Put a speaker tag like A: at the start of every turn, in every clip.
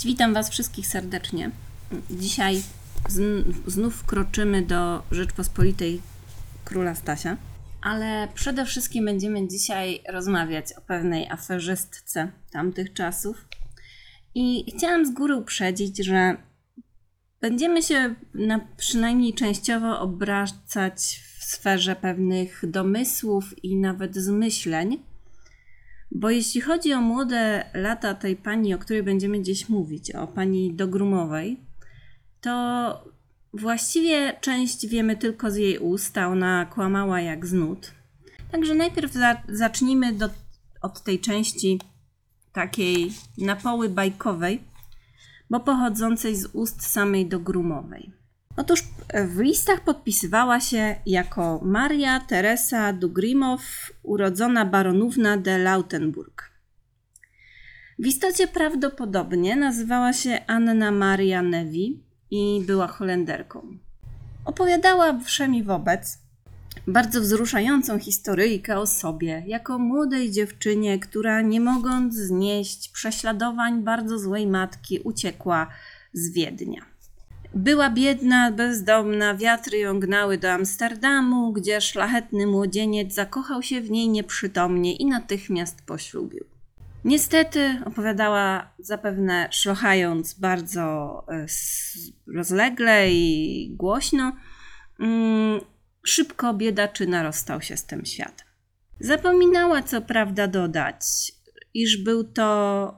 A: Cześć, witam Was wszystkich serdecznie. Dzisiaj zn- znów kroczymy do Rzeczpospolitej Króla Stasia, ale przede wszystkim będziemy dzisiaj rozmawiać o pewnej aferzystce tamtych czasów. I chciałam z góry uprzedzić, że będziemy się na, przynajmniej częściowo obracać w sferze pewnych domysłów i nawet zmyśleń bo jeśli chodzi o młode lata tej pani, o której będziemy dziś mówić, o pani Dogrumowej, to właściwie część wiemy tylko z jej ust, a ona kłamała jak znud. Także najpierw za zacznijmy do, od tej części takiej na poły bajkowej, bo pochodzącej z ust samej Dogrumowej. Otóż w listach podpisywała się jako Maria Teresa Dugrimow, urodzona baronówna de Lautenburg. W istocie prawdopodobnie nazywała się Anna Maria Nevi i była Holenderką. Opowiadała wszemi wobec bardzo wzruszającą historyjkę o sobie, jako młodej dziewczynie, która nie mogąc znieść prześladowań bardzo złej matki, uciekła z Wiednia. Była biedna, bezdomna, wiatry ją gnały do Amsterdamu, gdzie szlachetny młodzieniec zakochał się w niej nieprzytomnie i natychmiast poślubił. Niestety, opowiadała zapewne szlochając bardzo e, rozlegle i głośno, mm, szybko biedaczyna rozstał się z tym światem. Zapominała co prawda dodać, iż był to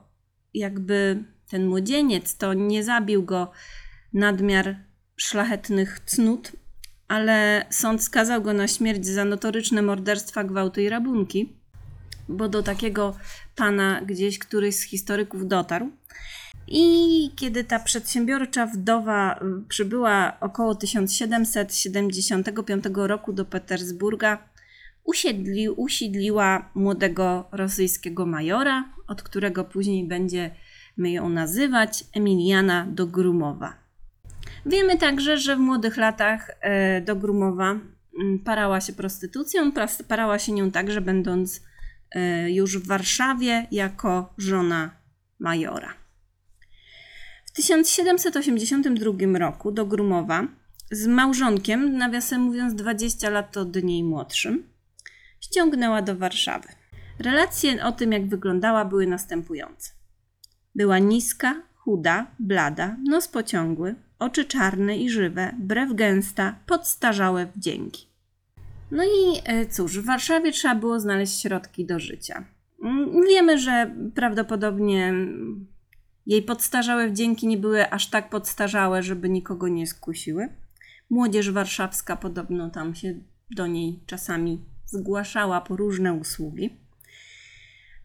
A: jakby ten młodzieniec, to nie zabił go nadmiar szlachetnych cnót, ale sąd skazał go na śmierć za notoryczne morderstwa, gwałty i rabunki, bo do takiego pana gdzieś któryś z historyków dotarł. I kiedy ta przedsiębiorcza wdowa przybyła około 1775 roku do Petersburga, usiedli, usiedliła młodego rosyjskiego majora, od którego później będziemy ją nazywać Emiliana Dogrumowa. Wiemy także, że w młodych latach e, do Grumowa parała się prostytucją, parała się nią także będąc e, już w Warszawie jako żona majora. W 1782 roku do Grumowa z małżonkiem, nawiasem mówiąc 20 lat od niej młodszym, ściągnęła do Warszawy. Relacje o tym, jak wyglądała, były następujące. Była niska, chuda, blada, nos pociągły, oczy czarne i żywe, brew gęsta, podstarzałe wdzięki. No i e, cóż, w Warszawie trzeba było znaleźć środki do życia. Mm, wiemy, że prawdopodobnie jej podstarzałe wdzięki nie były aż tak podstarzałe, żeby nikogo nie skusiły. Młodzież warszawska podobno tam się do niej czasami zgłaszała po różne usługi.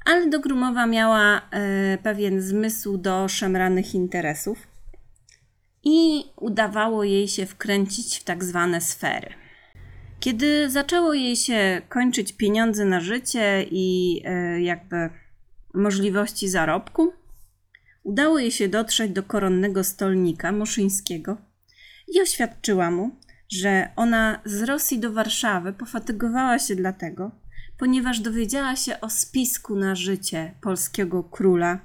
A: Ale do Grumowa miała e, pewien zmysł do szemranych interesów i udawało jej się wkręcić w tak zwane sfery. Kiedy zaczęło jej się kończyć pieniądze na życie i e, jakby możliwości zarobku, udało jej się dotrzeć do koronnego stolnika Moszyńskiego i oświadczyła mu, że ona z Rosji do Warszawy pofatygowała się dlatego, ponieważ dowiedziała się o spisku na życie polskiego króla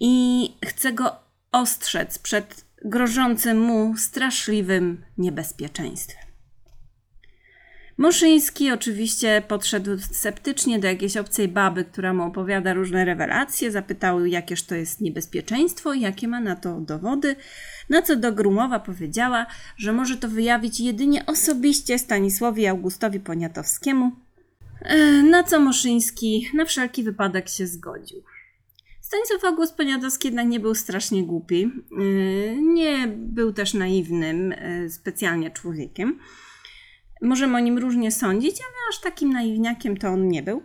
A: i chce go ostrzec przed grożącym mu straszliwym niebezpieczeństwem. Moszyński oczywiście podszedł sceptycznie do jakiejś obcej baby, która mu opowiada różne rewelacje, zapytał, jakież to jest niebezpieczeństwo, jakie ma na to dowody, na co do Grumowa powiedziała, że może to wyjawić jedynie osobiście Stanisławowi Augustowi Poniatowskiemu, e, na co Moszyński na wszelki wypadek się zgodził. Stanisław August Poniatowski jednak nie był strasznie głupi. Y, nie był też naiwnym y, specjalnie człowiekiem. Możemy o nim różnie sądzić, ale aż takim naiwniakiem to on nie był.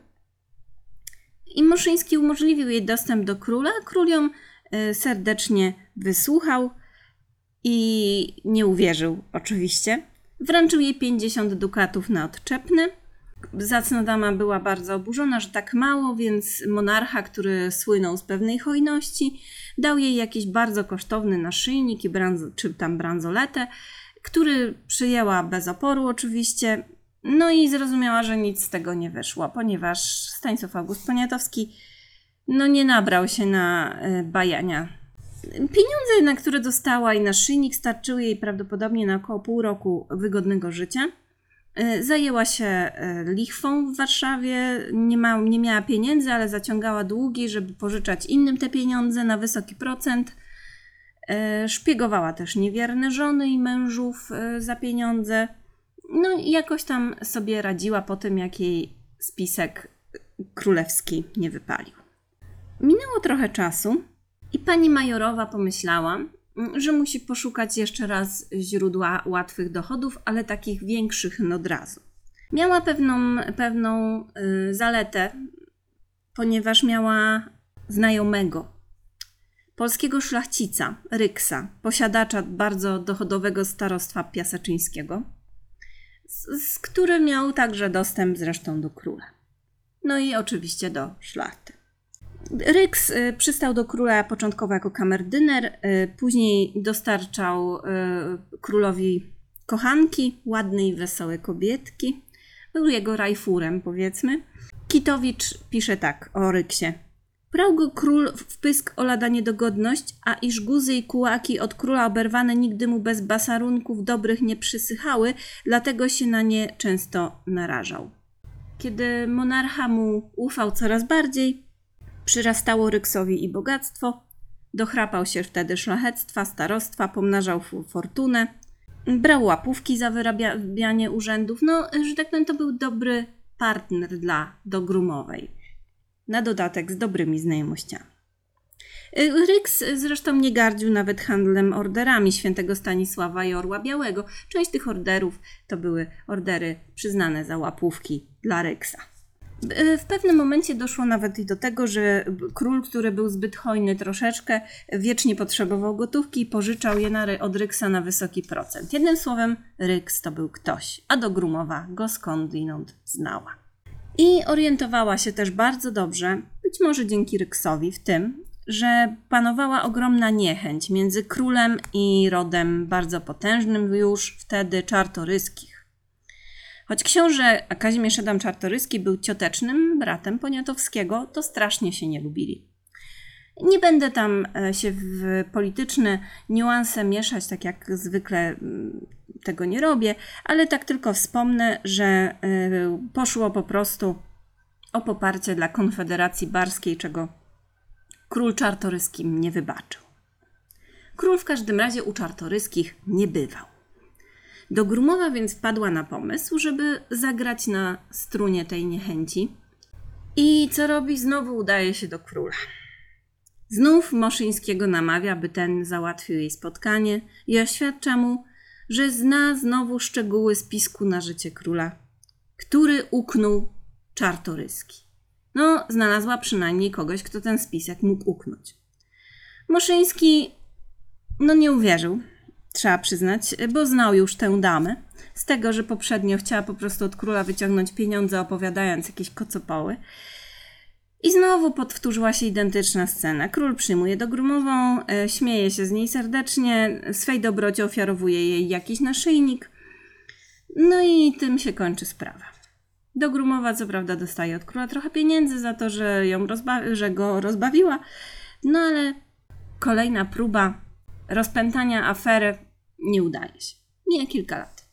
A: I Moszyński umożliwił jej dostęp do króla. Król ją y, serdecznie wysłuchał i nie uwierzył oczywiście. Wręczył jej 50 dukatów na odczepny Zacna dama była bardzo oburzona, że tak mało, więc monarcha, który słynął z pewnej hojności, dał jej jakiś bardzo kosztowny naszyjnik i branzo, czy tam bransoletę, który przyjęła bez oporu oczywiście. No i zrozumiała, że nic z tego nie wyszło, ponieważ Stanisław August Poniatowski no nie nabrał się na e, bajania Pieniądze, na które dostała i naszyjnik starczyły jej prawdopodobnie na około pół roku wygodnego życia. E, Zajęła się e, lichwą w Warszawie, nie, ma, nie miała pieniędzy, ale zaciągała długi, żeby pożyczać innym te pieniądze na wysoki procent. E, Szpiegowała też niewierne żony i mężów za pieniądze. No i jakoś tam sobie radziła po tym, jak jej spisek królewski nie wypalił. Minęło trochę czasu i pani Majorowa pomyślała, że musi poszukać jeszcze raz źródła łatwych dochodów, ale takich większych od razu. Miała pewną, pewną y, zaletę, ponieważ miała znajomego, polskiego szlachcica, Ryksa, posiadacza bardzo dochodowego starostwa piaseczyńskiego, z, z miał także dostęp zresztą do króla. No i oczywiście do szlachty. Ryks przystał do króla początkowo jako kamerdyner, y, później dostarczał y, królowi kochanki, ładnej wesołej kobietki. Był jego rajfurem, powiedzmy. Kitowicz pisze tak o Ryksie. Brał go król w pysk o lada niedogodność, a iż guzy i kułaki od króla oberwane nigdy mu bez basarunków dobrych nie przysychały, dlatego się na nie często narażał. Kiedy monarcha mu ufał coraz bardziej, Przyrastało Ryksowi i bogactwo, dochrapał się wtedy szlachectwa, starostwa, pomnażał fortunę, brał łapówki za wyrabianie urzędów. No, że tak powiem, to był dobry partner dla Dogrumowej. Na dodatek z dobrymi znajomościami. Y, Ryks zresztą nie gardził nawet handlem orderami świętego Stanisława i Orła Białego. Część tych orderów to były ordery przyznane za łapówki dla Ryksa. W pewnym momencie doszło nawet i do tego, że król, który był zbyt hojny troszeczkę, wiecznie potrzebował gotówki i pożyczał je na, od Ryksa na wysoki procent. Jednym słowem, Ryks to był ktoś, a do Grumowa go skądinąd znała. I orientowała się też bardzo dobrze, być może dzięki Ryksowi, w tym, że panowała ogromna niechęć między królem i rodem bardzo potężnym już wtedy czartoryskich. Choć książę Kazimierz Adam Czartoryski był ciotecznym bratem Poniatowskiego, to strasznie się nie lubili. Nie będę tam e, się w polityczne niuanse mieszać, tak jak zwykle tego nie robię, ale tak tylko wspomnę, że e, poszło po prostu o poparcie dla Konfederacji Barskiej, czego król Czartoryski nie wybaczył. Król w każdym razie u Czartoryskich nie bywał. Do Grumowa więc wpadła na pomysł, żeby zagrać na strunie tej niechęci. I co robi? Znowu udaje się do króla. Znów Moszyńskiego namawia, by ten załatwił jej spotkanie i oświadcza mu, że zna znowu szczegóły spisku na życie króla, który uknął Czartoryski. No, znalazła przynajmniej kogoś, kto ten spisek mógł uknąć. Moszyński, no nie uwierzył, trzeba przyznać, bo znał już tę damę. Z tego, że poprzednio chciała po prostu od króla wyciągnąć pieniądze, opowiadając jakieś kocopoły. I znowu powtórzyła się identyczna scena. Król przyjmuje do grumową, e, śmieje się z niej serdecznie, swej dobroci ofiarowuje jej jakiś naszyjnik. No i tym się kończy sprawa. Do grumowa co prawda dostaje od króla trochę pieniędzy za to, że, ją rozba- że go rozbawiła, no ale kolejna próba rozpętania afery nie udaje się. Mija kilka lat.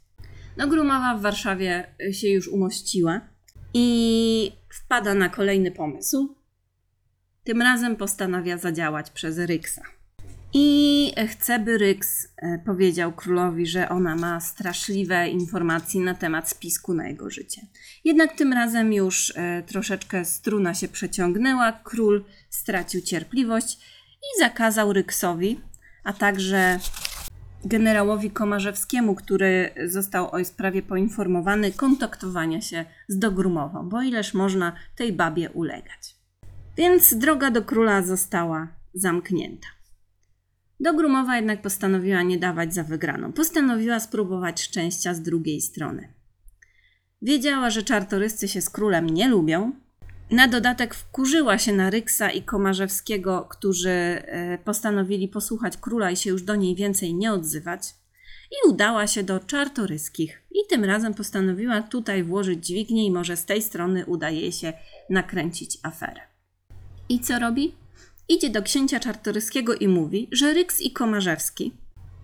A: No, Grumowa w Warszawie się już umościła i wpada na kolejny pomysł. Tym razem postanawia zadziałać przez Ryksa. I chce, by Ryks e, powiedział królowi, że ona ma straszliwe informacje na temat spisku na jego życie. Jednak tym razem już e, troszeczkę struna się przeciągnęła, król stracił cierpliwość i zakazał Ryksowi, a także generałowi Komarzewskiemu, który został o sprawie poinformowany, kontaktowania się z Dogrumową, bo ileż można tej babie ulegać. Więc droga do króla została zamknięta. Dogrumowa jednak postanowiła nie dawać za wygraną. Postanowiła spróbować szczęścia z drugiej strony. Wiedziała, że czartoryscy się z królem nie lubią. Na dodatek wkurzyła się na Ryksa i Komarzewskiego, którzy e, postanowili posłuchać króla i się już do niej więcej nie odzywać. I udała się do czartoryskich. I tym razem postanowiła tutaj włożyć dźwignię i może z tej strony uda jej się nakręcić aferę. I co robi? idzie do księcia Czartoryskiego i mówi, że Ryks i Komarzewski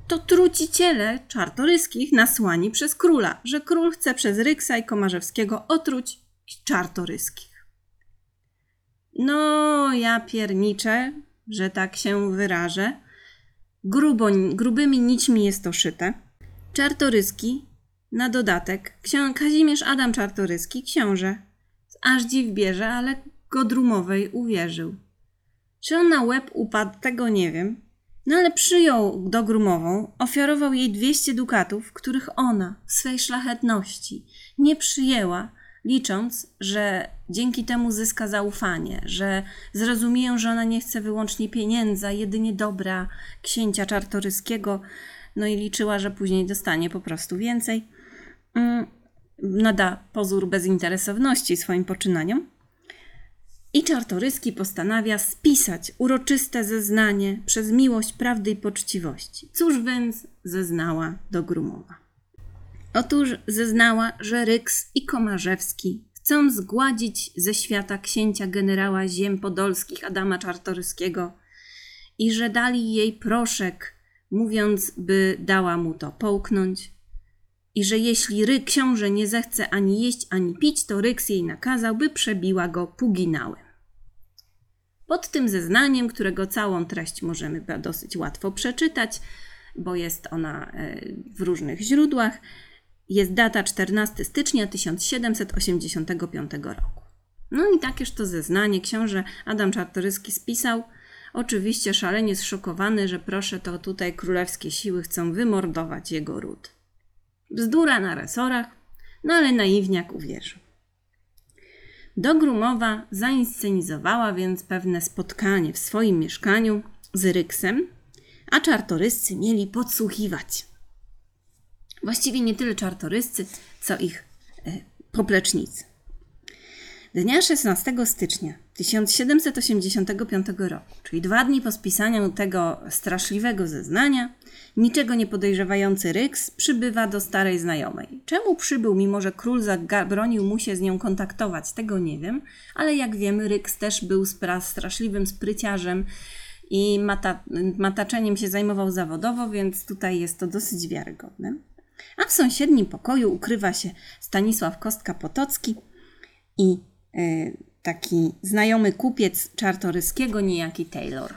A: to truciciele Czartoryskich nasłani przez króla, że król chce przez Ryksa i Komarzewskiego otruć Czartoryskich. No, ja pierniczę, że tak się wyrażę. Grubo, grubymi nićmi jest to szyte. Czartoryski, na dodatek, ksią- Kazimierz Adam Czartoryski, książę, aż dziw bierze, ale Godrumowej uwierzył. Czy on na łeb upadł, tego nie wiem. No ale przyjął Dogrumową, ofiarował jej 200 dukatów, których ona w swej szlachetności nie przyjęła, licząc, że dzięki temu zyska zaufanie, że zrozumieją, że ona nie chce wyłącznie pieniędzy, a jedynie dobra księcia czartoryskiego, no i liczyła, że później dostanie po prostu więcej. Mm, Nada pozór bezinteresowności swoim poczynaniom. I Czartoryski postanawia spisać uroczyste zeznanie przez miłość prawdy i poczciwości. Cóż więc zeznała do Grumowa? Otóż zeznała, że Ryks i Komarzewski chcą zgładzić ze świata księcia generała ziem podolskich Adama Czartoryskiego i że dali jej proszek, mówiąc, by dała mu to połknąć i że jeśli Ry książę nie zechce ani jeść, ani pić, to Ryks jej nakazał, by przebiła go puginałem. Pod tym zeznaniem, którego całą treść możemy dosyć łatwo przeczytać, bo jest ona e, w różnych źródłach, jest data 14 stycznia 1785 roku. No i takież to zeznanie książę Adam Czartoryski spisał, oczywiście szalenie zszokowany, że proszę to tutaj królewskie siły chcą wymordować jego ród. Bzdura na resorach, no ale naiwniak uwierzył. Dogrumowa zainscenizowała więc pewne spotkanie w swoim mieszkaniu z Ryksem, a czartoryscy mieli podsłuchiwać. Właściwie nie tyle czartoryscy, co ich e, poplecznicy. Dnia 16 stycznia 1785 roku, czyli dwa dni po spisaniu tego straszliwego zeznania, niczego nie podejrzewający Ryks przybywa do starej znajomej. Czemu przybył, mimo że król zabronił mu się z nią kontaktować, tego nie wiem, ale jak wiemy, Ryks też był straszliwym spryciarzem i mata- mataczeniem się zajmował zawodowo, więc tutaj jest to dosyć wiarygodne. A w sąsiednim pokoju ukrywa się Stanisław Kostka-Potocki i y, taki znajomy kupiec Czartoryskiego, niejaki Taylor.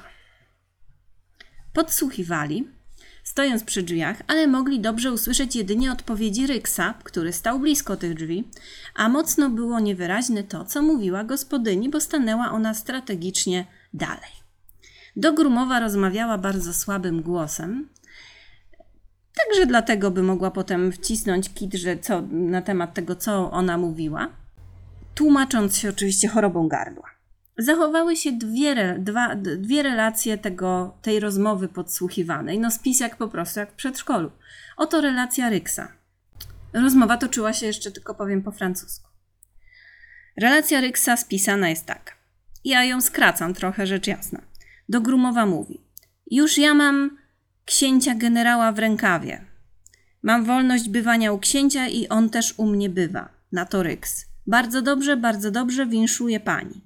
A: Podsłuchiwali, stojąc przy drzwiach, ale mogli dobrze usłyszeć jedynie odpowiedzi Ryksa, który stał blisko tych drzwi, a mocno było niewyraźne to, co mówiła gospodyni, bo stanęła ona strategicznie dalej. Dogrumowa rozmawiała bardzo słabym głosem, także dlatego by mogła potem wcisnąć kit, że co, na temat tego, co ona mówiła, tłumacząc się oczywiście chorobą gardła. Zachowały się dwie, dwa, dwie relacje tego, tej rozmowy podsłuchiwanej. No spis jak po prostu jak w przedszkolu. Oto relacja Ryksa. Rozmowa toczyła się jeszcze tylko powiem po francusku. Relacja Ryksa spisana jest tak. Ja ją skracam trochę, rzecz jasna. Do Grumowa mówi. Już ja mam księcia generała w rękawie. Mam wolność bywania u księcia i on też u mnie bywa. Na to Ryks. Bardzo dobrze, bardzo dobrze winszuje pani.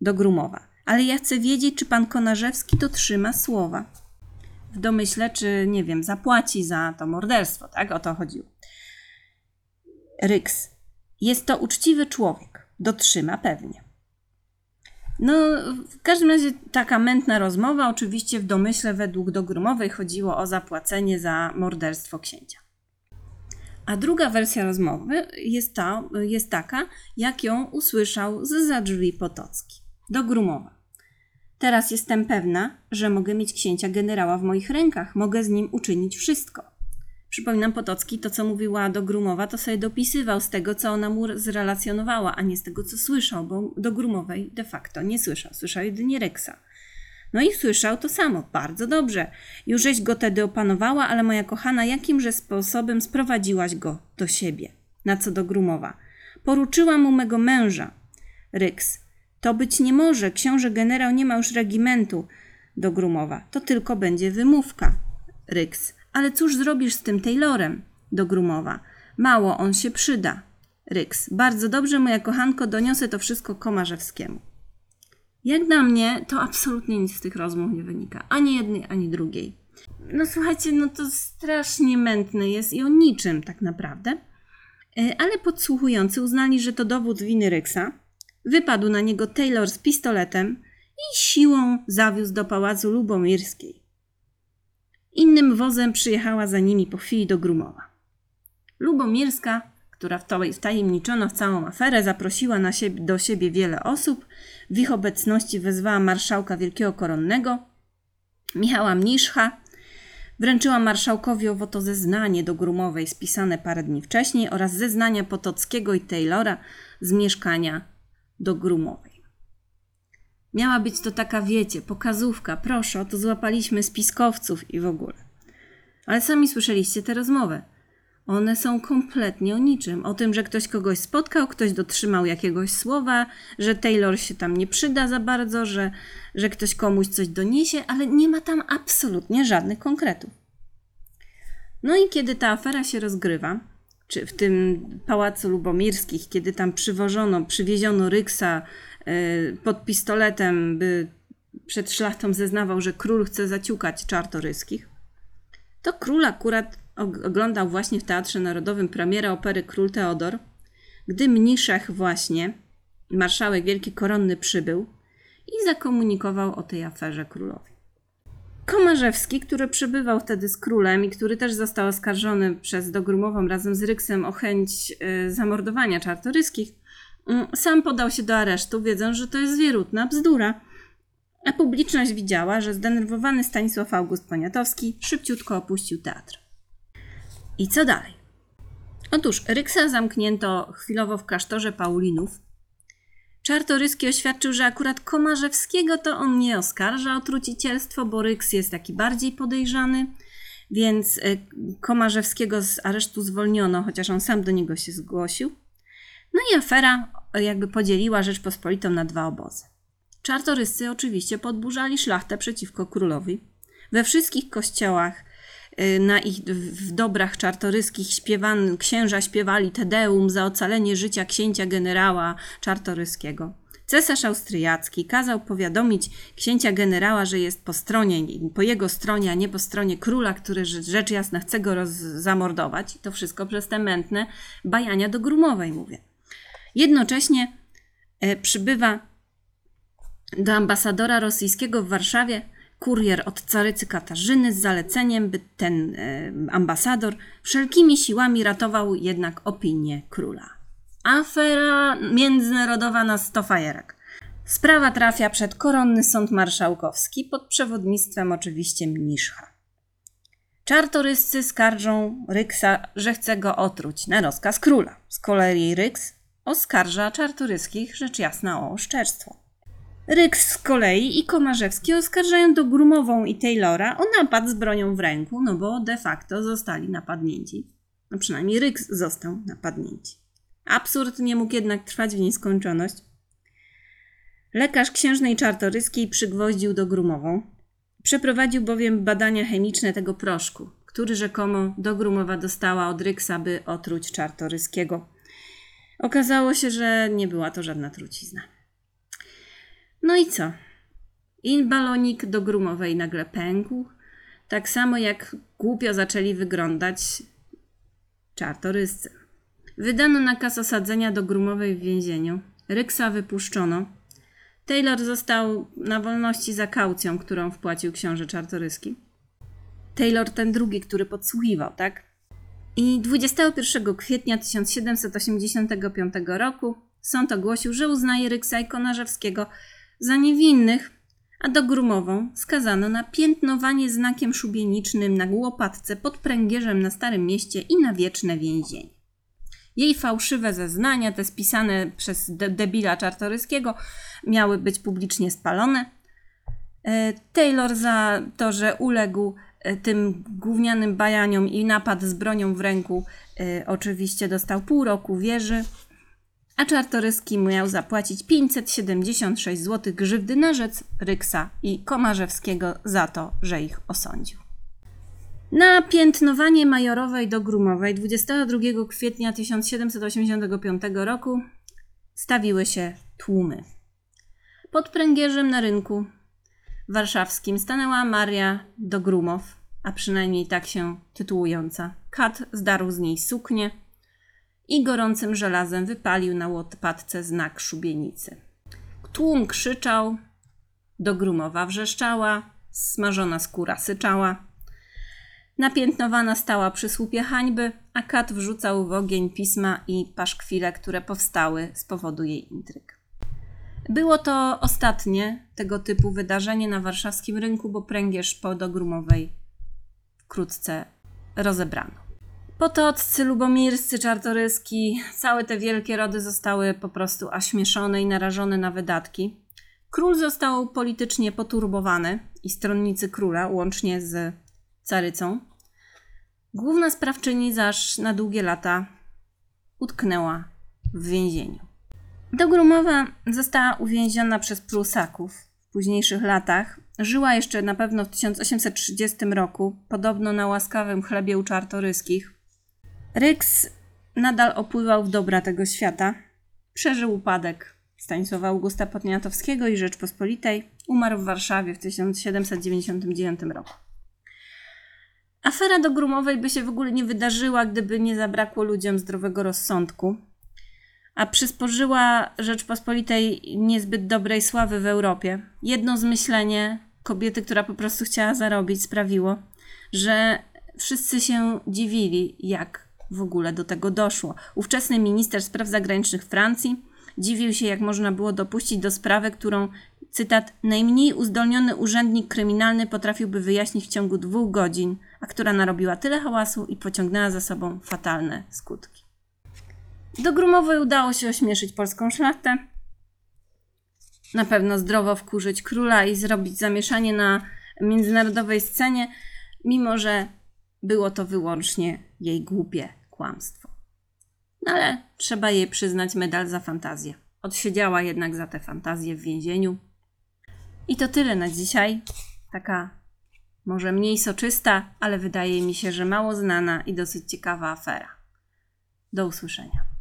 A: Do Grumowa. Ale ja chcę wiedzieć, czy pan Konarzewski dotrzyma słowa. W domyśle, czy nie wiem, zapłaci za to morderstwo, tak? O to chodziło. Ryks. Jest to uczciwy człowiek. Dotrzyma pewnie. No, w każdym razie taka mętna rozmowa. Oczywiście w domyśle według Dogrumowej chodziło o zapłacenie za morderstwo księcia. A druga wersja rozmowy jest, ta, jest taka, jak ją usłyszał z za drzwi Potocki. Do Grumowa. Teraz jestem pewna, że mogę mieć księcia generała w moich rękach, mogę z nim uczynić wszystko. Przypominam Potocki, to co mówiła do Grumowa, to sobie dopisywał z tego, co ona mu zrelacjonowała, a nie z tego, co słyszał, bo do Grumowej de facto nie słyszał, słyszał jedynie Reksa. No i słyszał to samo, bardzo dobrze. Jużeś go tedy opanowała, ale moja kochana, jakimże sposobem sprowadziłaś go do siebie? Na co do Grumowa. Poruczyła mu mego męża. Ryks. To być nie może, książę generał nie ma już regimentu. Do Grumowa. To tylko będzie wymówka. Ryks. Ale cóż zrobisz z tym Taylorem? Do Grumowa. Mało, on się przyda. Ryks. Bardzo dobrze, moja kochanko, doniosę to wszystko Komarzewskiemu. Jak dla mnie, to absolutnie nic z tych rozmów nie wynika. Ani jednej, ani drugiej. No słuchajcie, no to strasznie mętne jest i o niczym tak naprawdę. E, ale podsłuchujący uznali, że to dowód winy Ryksa. Wypadł na niego Taylor z pistoletem i siłą zawiózł do pałacu Lubomirskiej. Innym wozem przyjechała za nimi po chwili do Grumowa. Lubomirska, która wtajemniczono w całą aferę, zaprosiła na siebie, do siebie wiele osób. W ich obecności wezwała marszałka Wielkiego Koronnego, Michała Mniszcha, wręczyła marszałkowi owo zeznanie do Grumowej spisane parę dni wcześniej oraz zeznania Potockiego i Taylora z mieszkania do Grumowej. Miała być to taka, wiecie, pokazówka, proszę, to złapaliśmy spiskowców i w ogóle. Ale sami słyszeliście tę rozmowę. One są kompletnie o niczym. O tym, że ktoś kogoś spotkał, ktoś dotrzymał jakiegoś słowa, że Taylor się tam nie przyda za bardzo, że, że ktoś komuś coś doniesie, ale nie ma tam absolutnie żadnych konkretów. No i kiedy ta afera się rozgrywa, czy w tym pałacu Lubomirskich, kiedy tam przywożono, przywieziono Ryksa pod pistoletem, by przed szlachtą zeznawał, że król chce zaciukać czartoryskich, to król akurat oglądał właśnie w Teatrze Narodowym premierę opery Król Teodor, gdy mniszech właśnie, marszałek Wielki Koronny przybył i zakomunikował o tej aferze królowi. Komarzewski, który przybywał wtedy z królem i który też został oskarżony przez Dogrumową razem z Ryksem o chęć y, zamordowania czartoryskich, sam podał się do aresztu, wiedząc, że to jest wierutna bzdura. A publiczność widziała, że zdenerwowany Stanisław August Poniatowski szybciutko opuścił teatr. I co dalej? Otóż Ryksa zamknięto chwilowo w klasztorze Paulinów. Czartoryski oświadczył, że akurat Komarzewskiego to on nie oskarża o trucicielstwo, bo Ryks jest taki bardziej podejrzany, więc y, Komarzewskiego z aresztu zwolniono, chociaż on sam do niego się zgłosił. No i afera jakby podzieliła Rzeczpospolitą na dwa obozy. Czartoryscy oczywiście podburzali szlachtę przeciwko królowi. We wszystkich kościołach Y, na ich w dobrach czartoryskich śpiewan, księża śpiewali Tedeum za ocalenie życia księcia generała czartoryskiego. Cesarz austriacki kazał powiadomić księcia generała, że jest po stronie, po jego stronie, a nie po stronie króla, który rzecz jasna chce go zamordować. To wszystko przez te mętne bajania do Grumowej, mówię. Jednocześnie e, przybywa do ambasadora rosyjskiego w Warszawie kurier od carycy Katarzyny z zaleceniem, by ten e, ambasador wszelkimi siłami ratował jednak opinię króla. Afera międzynarodowa na sto fajerek. Sprawa trafia przed koronny sąd marszałkowski pod przewodnictwem oczywiście Mniszcha. Czartoryscy skarżą Ryksa, że chce go otruć na rozkaz króla. Z kolei Ryks oskarża czartoryskich rzecz jasna o oszczerstwo. Ryks z kolei i Komarzewski oskarżają do Grumową i Taylora o napad z bronią w ręku, no bo de facto zostali napadnięci. No przynajmniej Ryks został napadnięci. Absurd nie mógł jednak trwać w nieskończoność. Lekarz księżnej czartoryskiej przygwoździł do Grumową. Przeprowadził bowiem badania chemiczne tego proszku, który rzekomo do Grumowa dostała od Ryksa, by otruć czartoryskiego. Okazało się, że nie była to żadna trucizna. No i co? I balonik do grumowej nagle pękł. Tak samo jak głupio zaczęli wyglądać czartoryscy. Wydano nakaz osadzenia do grumowej w więzieniu. Ryksa wypuszczono. Taylor został na wolności za kaucją, którą wpłacił książę czartoryski. Taylor ten drugi, który podsłuchiwał, tak? I 21 kwietnia 1785 roku sąd ogłosił, że uznaje Ryksa i Konarzewskiego za niewinnych, a do Grumową skazano na piętnowanie znakiem szubienicznym na łopatce pod pręgierzem na Starym Mieście i na wieczne więzienie. Jej fałszywe zeznania, te spisane przez de debila Czartoryskiego, miały być publicznie spalone. E, Taylor za to, że uległ tym gównianym bajaniom i napad z bronią w ręku, e, oczywiście dostał pół roku wieży a Czartoryski miał zapłacić 576 zł grzywdy na rzec Ryksa i Komarzewskiego za to, że ich osądził. Na piętnowanie majorowej do Grumowej 22 kwietnia 1785 roku stawiły się tłumy. Pod pręgierzem na rynku warszawskim stanęła Maria Dogrumow, a przynajmniej tak się tytułująca. Kat zdarł z niej suknię i gorącym żelazem wypalił na łopatce znak szubienicy. Tłum krzyczał, Dogrumowa wrzeszczała, smażona skóra syczała. Napiętnowana stała przy słupie hańby, a kat wrzucał w ogień pisma i paszkwile, które powstały z powodu jej intryg. Było to ostatnie tego typu wydarzenie na warszawskim rynku, bo pręgierz podogrumowej wkrótce rozebrano. Potoccy, lubomirscy, czartoryski, całe te wielkie rody zostały po prostu aśmieszone i narażone na wydatki. Król został politycznie poturbowany i stronnicy króla, łącznie z carycą. Główna sprawczyni zaś na długie lata utknęła w więzieniu. Dogrumowa została uwięziona przez Prusaków w późniejszych latach. Żyła jeszcze na pewno w 1830 roku, podobno na łaskawym chlebie u czartoryskich. Ryks nadal opływał w dobra tego świata. Przeżył upadek Stanisława Augusta Poniatowskiego i Rzeczpospolitej. Umarł w Warszawie w 1799 roku. Afera do Grumowej by się w ogóle nie wydarzyła, gdyby nie zabrakło ludziom zdrowego rozsądku, a przysporzyła Rzeczpospolitej niezbyt dobrej sławy w Europie. Jedno zmyślenie kobiety, która po prostu chciała zarobić, sprawiło, że wszyscy się dziwili, jak w ogóle do tego doszło. Ówczesny minister spraw zagranicznych Francji dziwił się, jak można było dopuścić do sprawy, którą, cytat, najmniej uzdolniony urzędnik kryminalny potrafiłby wyjaśnić w ciągu dwóch godzin, a która narobiła tyle hałasu i pociągnęła za sobą fatalne skutki. Do Grumowej udało się ośmieszyć polską szlachtę, na pewno zdrowo wkurzyć króla i zrobić zamieszanie na międzynarodowej scenie, mimo że było to wyłącznie jej głupie kłamstwo. No ale trzeba jej przyznać medal za fantazję. Odsiedziała jednak za te fantazje w więzieniu. I to tyle na dzisiaj. Taka może mniej soczysta, ale wydaje mi się, że mało znana i dosyć ciekawa afera. Do usłyszenia.